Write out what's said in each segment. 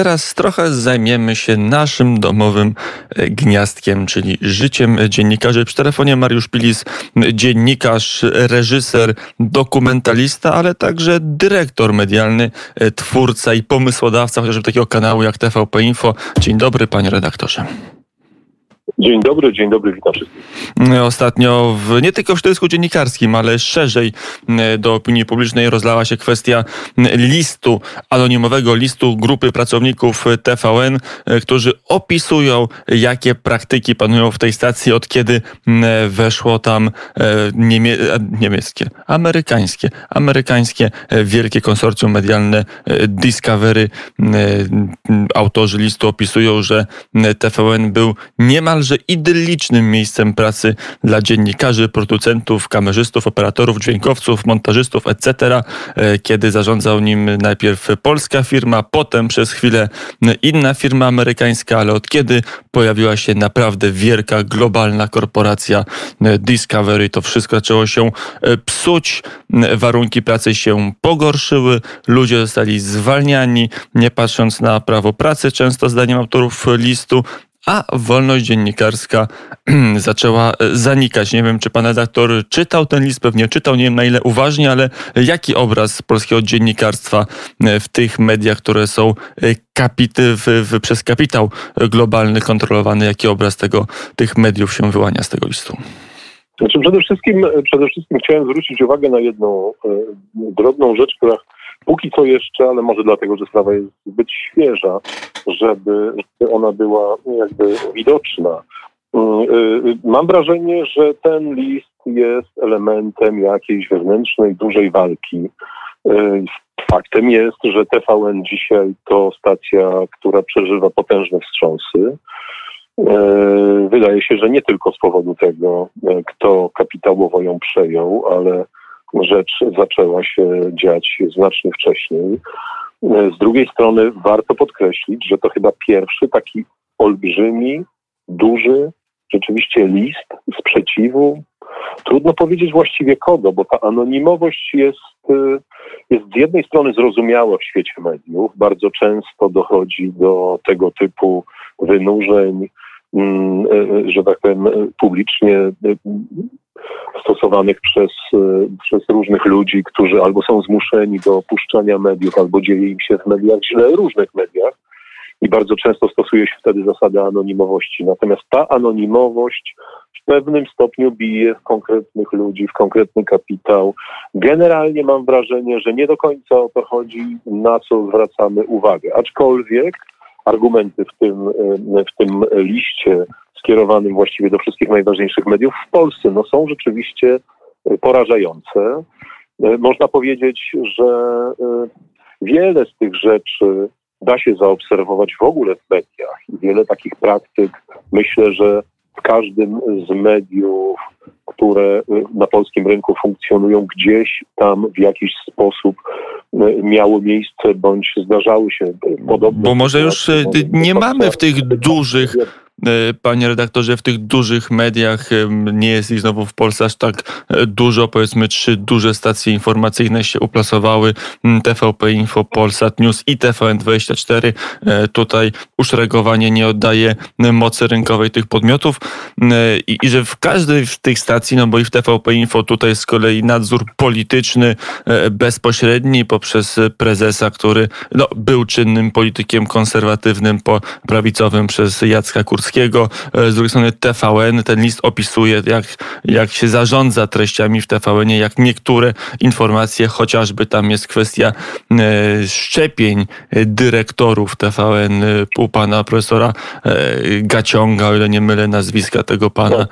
Teraz trochę zajmiemy się naszym domowym e, gniazdkiem, czyli życiem dziennikarzy. Przy telefonie Mariusz Pilis, dziennikarz, reżyser, dokumentalista, ale także dyrektor medialny, e, twórca i pomysłodawca chociażby takiego kanału jak TVP Info. Dzień dobry, panie redaktorze. Dzień dobry, dzień dobry, witam wszystkich. Ostatnio w, nie tylko w środowisku dziennikarskim, ale szerzej do opinii publicznej rozlała się kwestia listu, anonimowego listu grupy pracowników TVN, którzy opisują, jakie praktyki panują w tej stacji, od kiedy weszło tam niemie, niemieckie, amerykańskie, amerykańskie wielkie konsorcjum medialne Discovery. Autorzy listu opisują, że TVN był niemalże że idyllicznym miejscem pracy dla dziennikarzy, producentów, kamerzystów, operatorów, dźwiękowców, montażystów, etc., e, kiedy zarządzał nim najpierw polska firma, potem przez chwilę inna firma amerykańska, ale od kiedy pojawiła się naprawdę wielka, globalna korporacja e, Discovery, to wszystko zaczęło się e, psuć, warunki pracy się pogorszyły, ludzie zostali zwalniani, nie patrząc na prawo pracy, często zdaniem autorów listu, a wolność dziennikarska zaczęła e, zanikać. Nie wiem, czy pan redaktor czytał ten list, pewnie czytał, nie wiem na ile uważnie, ale jaki obraz polskiego dziennikarstwa e, w tych mediach, które są e, kapity, w, w, przez kapitał globalny kontrolowany, jaki obraz tego, tych mediów się wyłania z tego listu? Znaczy przede wszystkim, przede wszystkim chciałem zwrócić uwagę na jedną drobną rzecz, która póki co jeszcze, ale może dlatego, że sprawa jest zbyt świeża, żeby, ona była jakby widoczna. Mm, y, mam wrażenie, że ten list jest elementem jakiejś wewnętrznej, dużej walki. Y, faktem jest, że TVN dzisiaj to stacja, która przeżywa potężne wstrząsy. Y, wydaje się, że nie tylko z powodu tego, kto kapitałowo ją przejął, ale rzecz zaczęła się dziać znacznie wcześniej. Z drugiej strony warto podkreślić, że to chyba pierwszy taki olbrzymi, duży, rzeczywiście list sprzeciwu. Trudno powiedzieć właściwie kogo, bo ta anonimowość jest, jest z jednej strony zrozumiała w świecie mediów. Bardzo często dochodzi do tego typu wynurzeń, mm, że tak powiem, publicznie stosowanych przez, e, przez różnych ludzi, którzy albo są zmuszeni do opuszczania mediów, albo dzieje im się w mediach źle, różnych mediach. I bardzo często stosuje się wtedy zasadę anonimowości. Natomiast ta anonimowość w pewnym stopniu bije w konkretnych ludzi, w konkretny kapitał. Generalnie mam wrażenie, że nie do końca o to chodzi, na co zwracamy uwagę. Aczkolwiek argumenty w tym, e, w tym liście skierowanym właściwie do wszystkich najważniejszych mediów w Polsce, no są rzeczywiście e, porażające. E, można powiedzieć, że e, wiele z tych rzeczy da się zaobserwować w ogóle w mediach i wiele takich praktyk myślę, że w każdym z mediów, które na polskim rynku funkcjonują, gdzieś tam w jakiś sposób miało miejsce bądź zdarzały się podobne. Bo może już nie mamy w tych dużych panie redaktorze, w tych dużych mediach nie jest ich znowu w Polsce aż tak e, dużo. Powiedzmy, trzy duże stacje informacyjne się uplasowały. TVP Info, Polsat News i TVN24. E, tutaj uszeregowanie nie oddaje mocy rynkowej tych podmiotów i, i że w każdej z tych stacji, no bo i w TVP Info tutaj z kolei nadzór polityczny bezpośredni poprzez prezesa, który no, był czynnym politykiem konserwatywnym, prawicowym przez Jacka Kurskiego E, z drugiej strony TVN, ten list opisuje, jak, jak się zarządza treściami w TVN, jak niektóre informacje, chociażby tam jest kwestia e, szczepień dyrektorów TVN u pana profesora e, Gaciąga, o ile nie mylę nazwiska tego pana,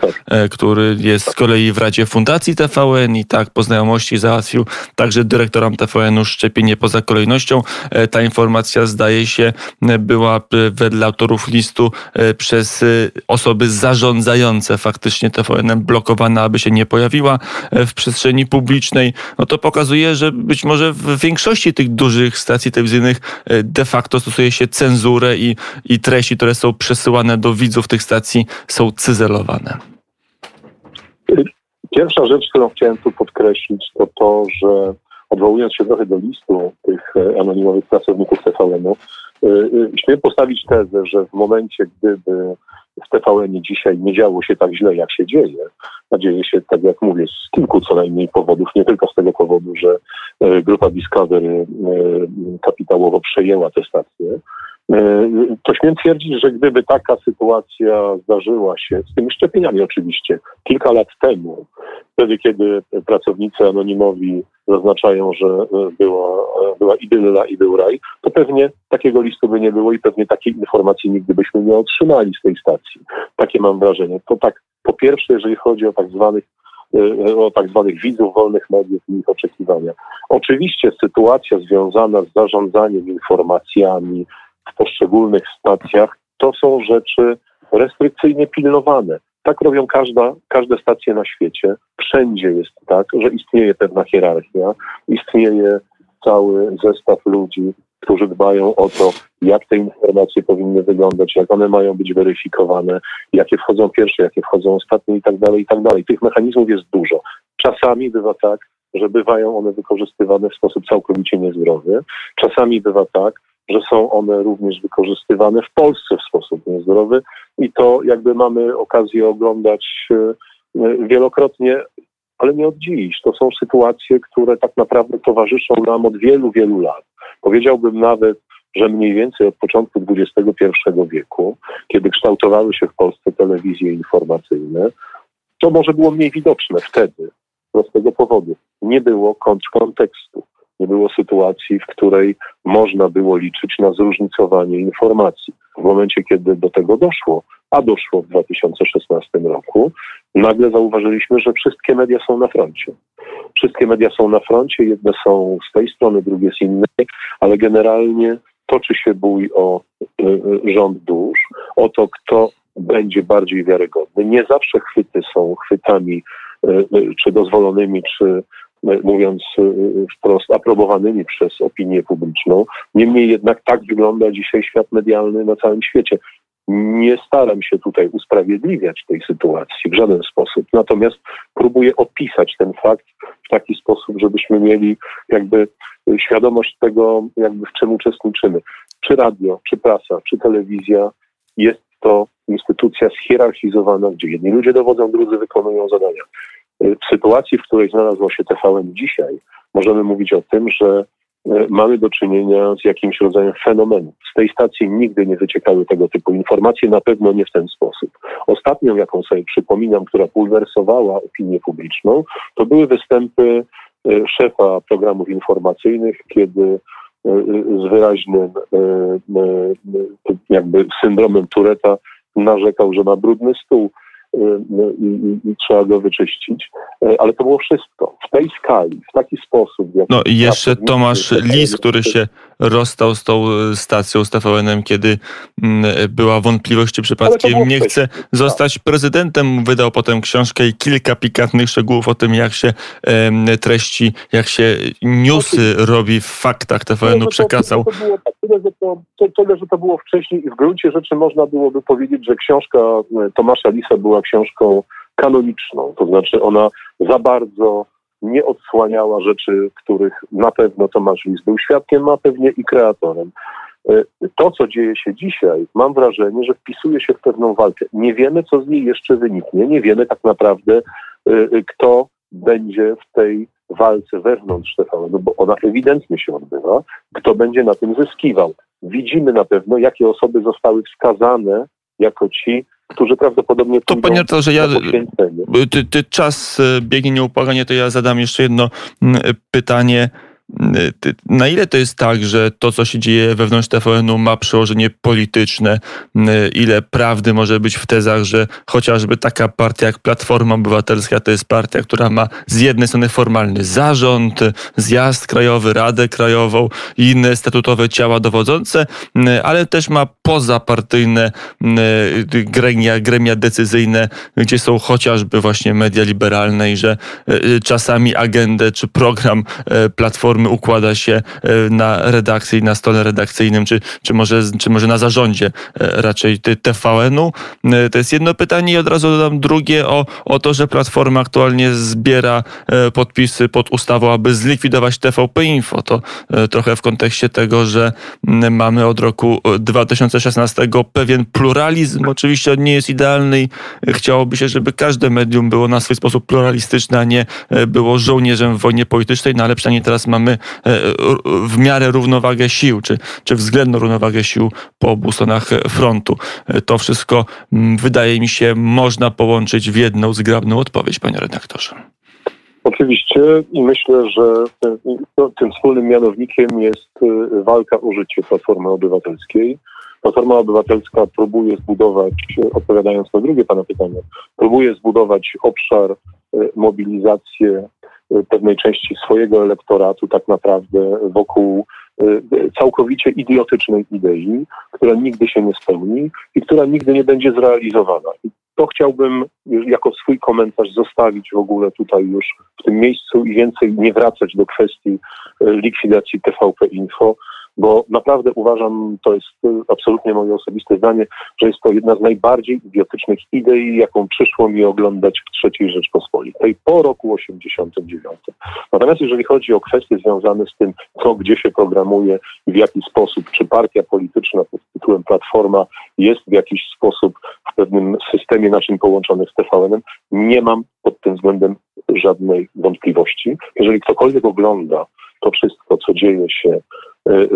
który jest z kolei w Radzie Fundacji TVN i tak po znajomości załatwił także dyrektorom TVN-u szczepienie poza kolejnością. Ta informacja zdaje się była wedle autorów listu przez przez osoby zarządzające faktycznie TVN-em blokowana, aby się nie pojawiła e, w przestrzeni publicznej, no to pokazuje, że być może w większości tych dużych stacji telewizyjnych e, de facto stosuje się cenzurę i, i treści, które są przesyłane do widzów tych stacji są cyzelowane. Pierwsza rzecz, którą chciałem tu podkreślić, to to, że odwołując się trochę do listu tych e, anonimowych pracowników TVN-u, Śmiem postawić tezę, że w momencie, gdyby w TVN dzisiaj nie działo się tak źle, jak się dzieje, a dzieje się, tak jak mówię, z kilku co najmniej powodów, nie tylko z tego powodu, że grupa Discovery kapitałowo przejęła tę stację, E, to śmiem twierdzić, że gdyby taka sytuacja zdarzyła się, z tymi szczepieniami oczywiście, kilka lat temu, wtedy kiedy pracownicy anonimowi zaznaczają, że e, była, e, była idylla i był raj, to pewnie takiego listu by nie było i pewnie takiej informacji nigdy byśmy nie otrzymali z tej stacji. Takie mam wrażenie. To tak, po pierwsze, jeżeli chodzi o tak zwanych o tak zwanych widzów wolnych mediów i ich oczekiwania. Oczywiście sytuacja związana z zarządzaniem informacjami, w poszczególnych stacjach, to są rzeczy restrykcyjnie pilnowane. Tak robią każda, każde stacje na świecie. Wszędzie jest tak, że istnieje pewna hierarchia, istnieje cały zestaw ludzi, którzy dbają o to, jak te informacje powinny wyglądać, jak one mają być weryfikowane, jakie wchodzą pierwsze, jakie wchodzą ostatnie i tak dalej, i tak dalej. Tych mechanizmów jest dużo. Czasami bywa tak, że bywają one wykorzystywane w sposób całkowicie niezdrowy. Czasami bywa tak, że są one również wykorzystywane w Polsce w sposób niezdrowy i to jakby mamy okazję oglądać e, wielokrotnie, ale nie od dziś. To są sytuacje, które tak naprawdę towarzyszą nam od wielu, wielu lat. Powiedziałbym nawet, że mniej więcej od początku XXI wieku, kiedy kształtowały się w Polsce telewizje informacyjne, to może było mniej widoczne wtedy, z prostego powodu. Nie było kontekstu nie było sytuacji, w której można było liczyć na zróżnicowanie informacji. W momencie, kiedy do tego doszło, a doszło w 2016 roku, nagle zauważyliśmy, że wszystkie media są na froncie. Wszystkie media są na froncie, jedne są z tej strony, drugie z innej, ale generalnie toczy się bój o y, y, rząd dusz, o to, kto będzie bardziej wiarygodny. Nie zawsze chwyty są chwytami y, czy dozwolonymi, czy mówiąc y, wprost, aprobowanymi przez opinię publiczną. Niemniej jednak tak wygląda dzisiaj świat medialny na całym świecie. Nie staram się tutaj usprawiedliwiać tej sytuacji w żaden sposób, natomiast próbuję opisać ten fakt w taki sposób, żebyśmy mieli jakby świadomość tego, jakby w czym uczestniczymy. Czy radio, czy prasa, czy telewizja jest to instytucja schierarchizowana, gdzie jedni ludzie dowodzą, drudzy wykonują zadania. W sytuacji, w której znalazło się TVN dzisiaj, możemy mówić o tym, że e, mamy do czynienia z jakimś rodzajem fenomenu. Z tej stacji nigdy nie wyciekały tego typu informacje, na pewno nie w ten sposób. Ostatnią, jaką sobie przypominam, która pulwersowała opinię publiczną, to były występy e, szefa programów informacyjnych, kiedy z wyraźnym jakby syndromem Tureta narzekał, że ma brudny stół, Y, y, i, i, trzeba go wyczyścić. Y, ale to było wszystko. W tej skali, w taki sposób. No i jeszcze Tomasz Lis, który się rozstał z tą stacją, z TVN-em, kiedy mm, była wątpliwość, czy przypadkiem nie chce zostać prezydentem. Wydał potem książkę i kilka pikantnych szczegółów o tym, jak się treści, jak się newsy robi w faktach TVN-u przekazał. To, to, było tak, tyle, że to, tyle, że to było wcześniej i w gruncie rzeczy można byłoby powiedzieć, że książka Tomasza Lisa była książką kanoniczną, to znaczy ona za bardzo nie odsłaniała rzeczy, których na pewno Tomasz Lis był świadkiem, a pewnie i kreatorem. E, to, co dzieje się dzisiaj, mam wrażenie, że wpisuje się w pewną walkę. Nie wiemy, co z niej jeszcze wyniknie, nie wiemy tak naprawdę, e, kto będzie w tej walce wewnątrz TVN, bo ona ewidentnie się odbywa, kto będzie na tym zyskiwał. Widzimy na pewno, jakie osoby zostały wskazane jako ci, którzy prawdopodobnie To panie że ja ty, ty czas e, biegnie nieupłaganie, to ja zadam jeszcze jedno pytanie. Na ile to jest tak, że to, co się dzieje wewnątrz TVN-u ma przełożenie polityczne? Ile prawdy może być w tezach, że chociażby taka partia jak Platforma Obywatelska to jest partia, która ma z jednej strony formalny zarząd, zjazd krajowy, radę krajową i inne statutowe ciała dowodzące, ale też ma pozapartyjne gremia, gremia decyzyjne, gdzie są chociażby właśnie media liberalne i że czasami agendę czy program Platformy Platformy układa się na redakcji, na stole redakcyjnym, czy, czy, może, czy może na zarządzie raczej TVN-u? To jest jedno pytanie i od razu dodam drugie o, o to, że Platforma aktualnie zbiera podpisy pod ustawą, aby zlikwidować TVP Info. To trochę w kontekście tego, że mamy od roku 2016 pewien pluralizm. Oczywiście on nie jest idealny i chciałoby się, żeby każde medium było na swój sposób pluralistyczne, a nie e, było żołnierzem w wojnie politycznej, no ale przynajmniej teraz mamy e, w miarę równowagę sił, czy, czy względną równowagę sił po obu stronach frontu. E, to wszystko wydaje mi się można połączyć w jedną zgrabną odpowiedź, panie redaktorze. Oczywiście i myślę, że tym wspólnym mianownikiem jest walka o życie Platformy Obywatelskiej. Platforma Obywatelska próbuje zbudować, odpowiadając na drugie Pana pytanie, próbuje zbudować obszar e, mobilizacji e, pewnej części swojego elektoratu tak naprawdę wokół e, całkowicie idiotycznej idei, która nigdy się nie spełni i która nigdy nie będzie zrealizowana. I to chciałbym jako swój komentarz zostawić w ogóle tutaj już w tym miejscu i więcej nie wracać do kwestii likwidacji TVP Info, bo naprawdę uważam, to jest absolutnie moje osobiste zdanie, że jest to jedna z najbardziej idiotycznych idei, jaką przyszło mi oglądać w III Rzeczpospolitej po roku 89. Natomiast jeżeli chodzi o kwestie związane z tym, co gdzie się programuje w jaki sposób, czy partia polityczna pod tytułem Platforma jest w jakiś sposób w pewnym systemie naszym połączony z TVN-em, nie mam pod tym względem żadnej wątpliwości. Jeżeli ktokolwiek ogląda to wszystko, co dzieje się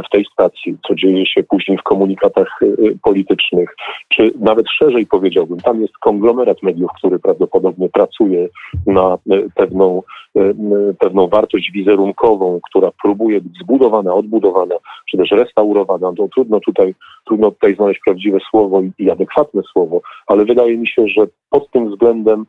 w tej stacji, co dzieje się później w komunikatach y, politycznych, czy nawet szerzej powiedziałbym, tam jest konglomerat mediów, który prawdopodobnie pracuje na y, pewną, pewną wartość wizerunkową, która próbuje być zbudowana, odbudowana, czy też restaurowana. To trudno tutaj, trudno tutaj znaleźć prawdziwe słowo i adekwatne słowo, ale wydaje mi się, że pod tym względem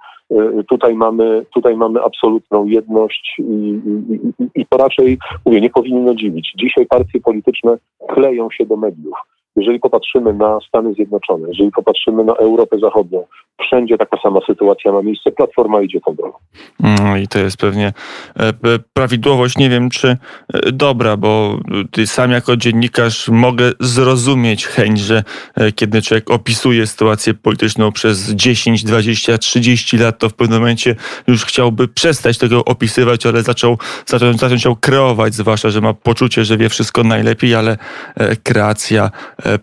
tutaj mamy, tutaj mamy absolutną jedność i, i, i, i to raczej, mówię, nie powinno dziwić. Dzisiaj partie polityczne kleją się do mediów. Jeżeli popatrzymy na Stany Zjednoczone, jeżeli popatrzymy na Europę Zachodnią, wszędzie taka sama sytuacja ma miejsce. Platforma idzie tą drogą. No i to jest pewnie e, prawidłowość, nie wiem czy e, dobra, bo sam jako dziennikarz mogę zrozumieć chęć, że e, kiedy człowiek opisuje sytuację polityczną przez 10, 20, 30 lat, to w pewnym momencie już chciałby przestać tego opisywać, ale zaczął, zaczął, zaczął kreować, zwłaszcza, że ma poczucie, że wie wszystko najlepiej, ale kreacja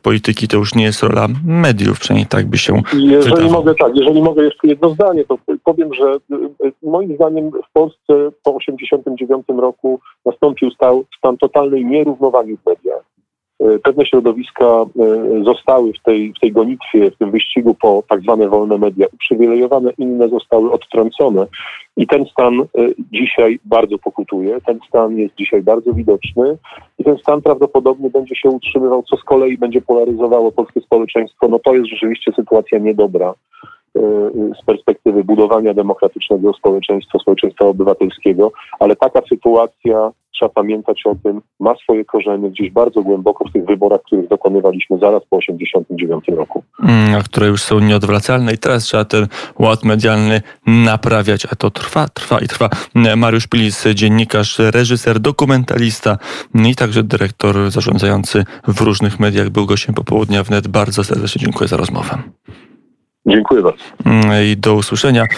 polityki to już nie jest rola mediów, przynajmniej tak by się Jeżeli wydawało. mogę tak, jeżeli mogę jeszcze jedno zdanie, to powiem, że y, y, moim zdaniem w Polsce po 1989 roku nastąpił stał, stan totalnej nierównowagi w mediach. Y, pewne środowiska zostały w tej, w tej gonitwie, w tym wyścigu po tak zwane wolne media uprzywilejowane, inne zostały odtrącone. I ten stan dzisiaj bardzo pokutuje, ten stan jest dzisiaj bardzo widoczny i ten stan prawdopodobnie będzie się utrzymywał, co z kolei będzie polaryzowało polskie społeczeństwo. No to jest rzeczywiście sytuacja niedobra. Z perspektywy budowania demokratycznego społeczeństwa, społeczeństwa obywatelskiego, ale taka sytuacja, trzeba pamiętać o tym, ma swoje korzenie gdzieś bardzo głęboko w tych wyborach, których dokonywaliśmy zaraz po 1989 roku. Mm, a które już są nieodwracalne i teraz trzeba ten ład medialny naprawiać, a to trwa, trwa i trwa. Mariusz Pilis, dziennikarz, reżyser, dokumentalista i także dyrektor zarządzający w różnych mediach, był gościem popołudnia wnet. Bardzo serdecznie dziękuję za rozmowę. Dziękuję bardzo. Mm, I do usłyszenia.